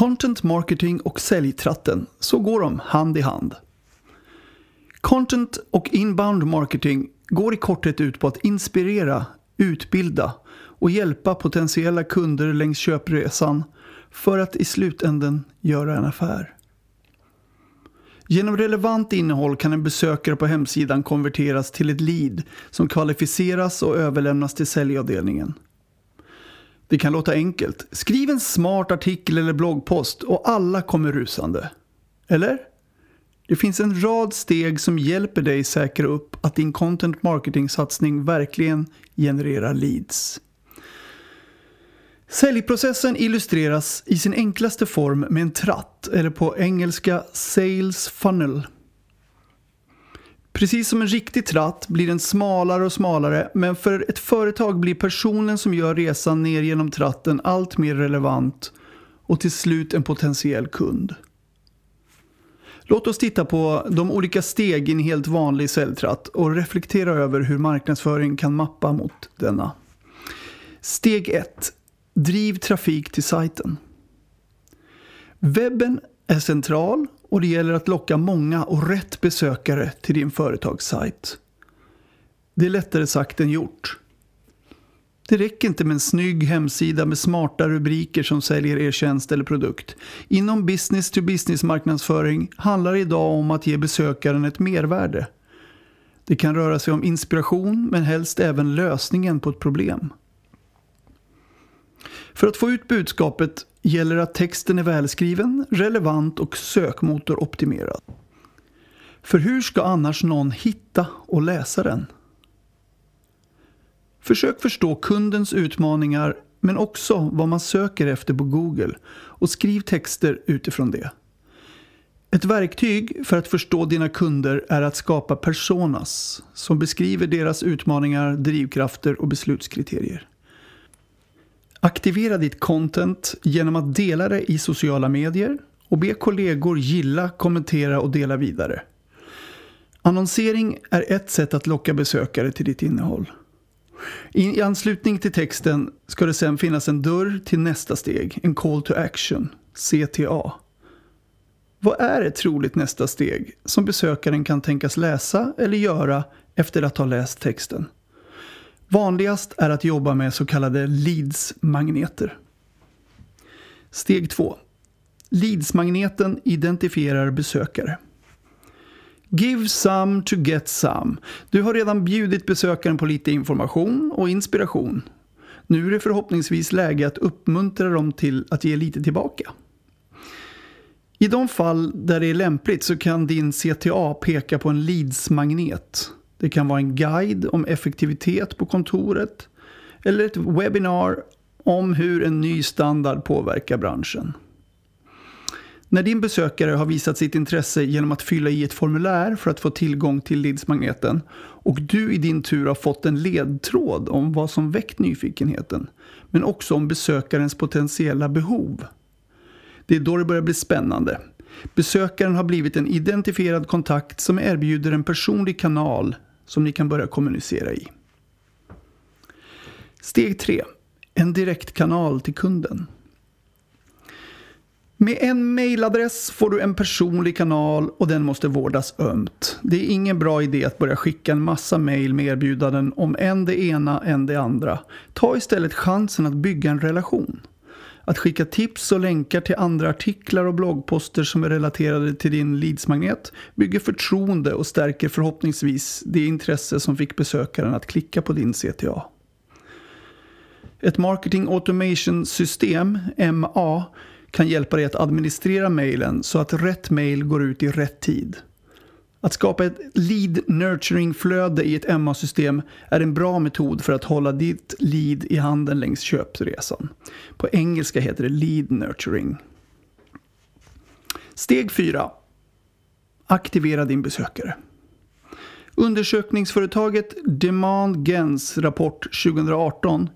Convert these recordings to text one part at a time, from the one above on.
Content marketing och säljtratten, så går de hand i hand. Content och inbound marketing går i korthet ut på att inspirera, utbilda och hjälpa potentiella kunder längs köpresan för att i slutänden göra en affär. Genom relevant innehåll kan en besökare på hemsidan konverteras till ett lead som kvalificeras och överlämnas till säljavdelningen. Det kan låta enkelt. Skriv en smart artikel eller bloggpost och alla kommer rusande. Eller? Det finns en rad steg som hjälper dig säkra upp att din content marketing-satsning verkligen genererar leads. Säljprocessen illustreras i sin enklaste form med en tratt, eller på engelska sales funnel. Precis som en riktig tratt blir den smalare och smalare men för ett företag blir personen som gör resan ner genom tratten allt mer relevant och till slut en potentiell kund. Låt oss titta på de olika steg i en helt vanlig säljtratt och reflektera över hur marknadsföring kan mappa mot denna. Steg 1. Driv trafik till sajten. Webben är central och det gäller att locka många och rätt besökare till din företagssajt. Det är lättare sagt än gjort. Det räcker inte med en snygg hemsida med smarta rubriker som säljer er tjänst eller produkt. Inom business to business marknadsföring handlar det idag om att ge besökaren ett mervärde. Det kan röra sig om inspiration men helst även lösningen på ett problem. För att få ut budskapet gäller att texten är välskriven, relevant och sökmotoroptimerad. För hur ska annars någon hitta och läsa den? Försök förstå kundens utmaningar men också vad man söker efter på Google och skriv texter utifrån det. Ett verktyg för att förstå dina kunder är att skapa personas som beskriver deras utmaningar, drivkrafter och beslutskriterier. Aktivera ditt content genom att dela det i sociala medier och be kollegor gilla, kommentera och dela vidare. Annonsering är ett sätt att locka besökare till ditt innehåll. I anslutning till texten ska det sedan finnas en dörr till nästa steg, en call to action, CTA. Vad är ett troligt nästa steg som besökaren kan tänkas läsa eller göra efter att ha läst texten? Vanligast är att jobba med så kallade leads-magneter. Steg 2. Leads-magneten identifierar besökare. Give some to get some. Du har redan bjudit besökaren på lite information och inspiration. Nu är det förhoppningsvis läge att uppmuntra dem till att ge lite tillbaka. I de fall där det är lämpligt så kan din CTA peka på en leads-magnet det kan vara en guide om effektivitet på kontoret eller ett webbinar om hur en ny standard påverkar branschen. När din besökare har visat sitt intresse genom att fylla i ett formulär för att få tillgång till leadsmagneten och du i din tur har fått en ledtråd om vad som väckt nyfikenheten men också om besökarens potentiella behov. Det är då det börjar bli spännande. Besökaren har blivit en identifierad kontakt som erbjuder en personlig kanal som ni kan börja kommunicera i. Steg 3. En direktkanal till kunden. Med en mailadress får du en personlig kanal och den måste vårdas ömt. Det är ingen bra idé att börja skicka en massa mail med erbjudanden om en det ena, en det andra. Ta istället chansen att bygga en relation. Att skicka tips och länkar till andra artiklar och bloggposter som är relaterade till din leadsmagnet bygger förtroende och stärker förhoppningsvis det intresse som fick besökaren att klicka på din CTA. Ett Marketing Automation System, MA, kan hjälpa dig att administrera mejlen så att rätt mejl går ut i rätt tid. Att skapa ett lead nurturing-flöde i ett MA-system är en bra metod för att hålla ditt lead i handen längs köpresan. På engelska heter det lead nurturing. Steg 4. Aktivera din besökare. Undersökningsföretaget Demand Gens rapport 2018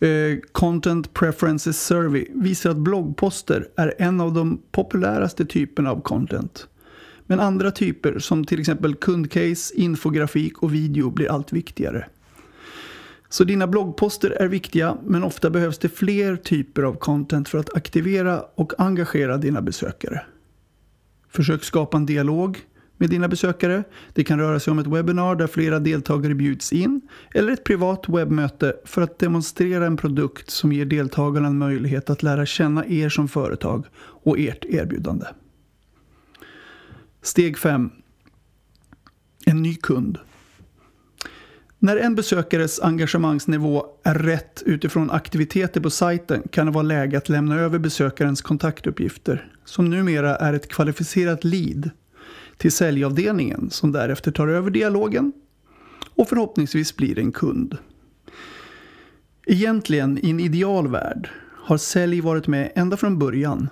eh, Content Preferences Survey visar att bloggposter är en av de populäraste typerna av content. Men andra typer som till exempel kundcase, infografik och video blir allt viktigare. Så dina bloggposter är viktiga men ofta behövs det fler typer av content för att aktivera och engagera dina besökare. Försök skapa en dialog med dina besökare. Det kan röra sig om ett webbinar där flera deltagare bjuds in eller ett privat webbmöte för att demonstrera en produkt som ger deltagarna en möjlighet att lära känna er som företag och ert erbjudande. Steg 5. En ny kund. När en besökares engagemangsnivå är rätt utifrån aktiviteter på sajten kan det vara läge att lämna över besökarens kontaktuppgifter, som numera är ett kvalificerat lead, till säljavdelningen som därefter tar över dialogen och förhoppningsvis blir en kund. Egentligen, i en ideal värld, har sälj varit med ända från början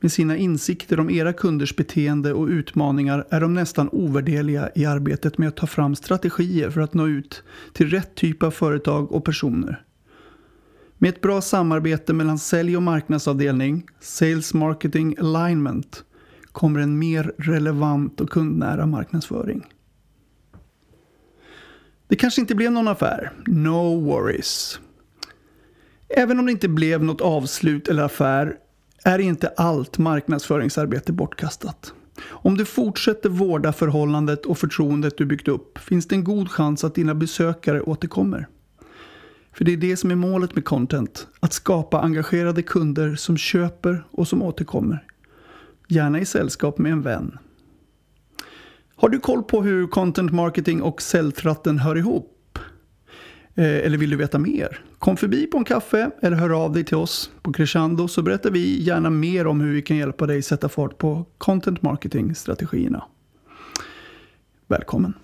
med sina insikter om era kunders beteende och utmaningar är de nästan ovärderliga i arbetet med att ta fram strategier för att nå ut till rätt typ av företag och personer. Med ett bra samarbete mellan sälj och marknadsavdelning, Sales Marketing Alignment, kommer en mer relevant och kundnära marknadsföring. Det kanske inte blev någon affär. No worries. Även om det inte blev något avslut eller affär är inte allt marknadsföringsarbete bortkastat. Om du fortsätter vårda förhållandet och förtroendet du byggt upp finns det en god chans att dina besökare återkommer. För det är det som är målet med content, att skapa engagerade kunder som köper och som återkommer. Gärna i sällskap med en vän. Har du koll på hur content marketing och säljtratten hör ihop? Eh, eller vill du veta mer? Kom förbi på en kaffe eller hör av dig till oss på Crescendo så berättar vi gärna mer om hur vi kan hjälpa dig sätta fart på content marketing-strategierna. Välkommen!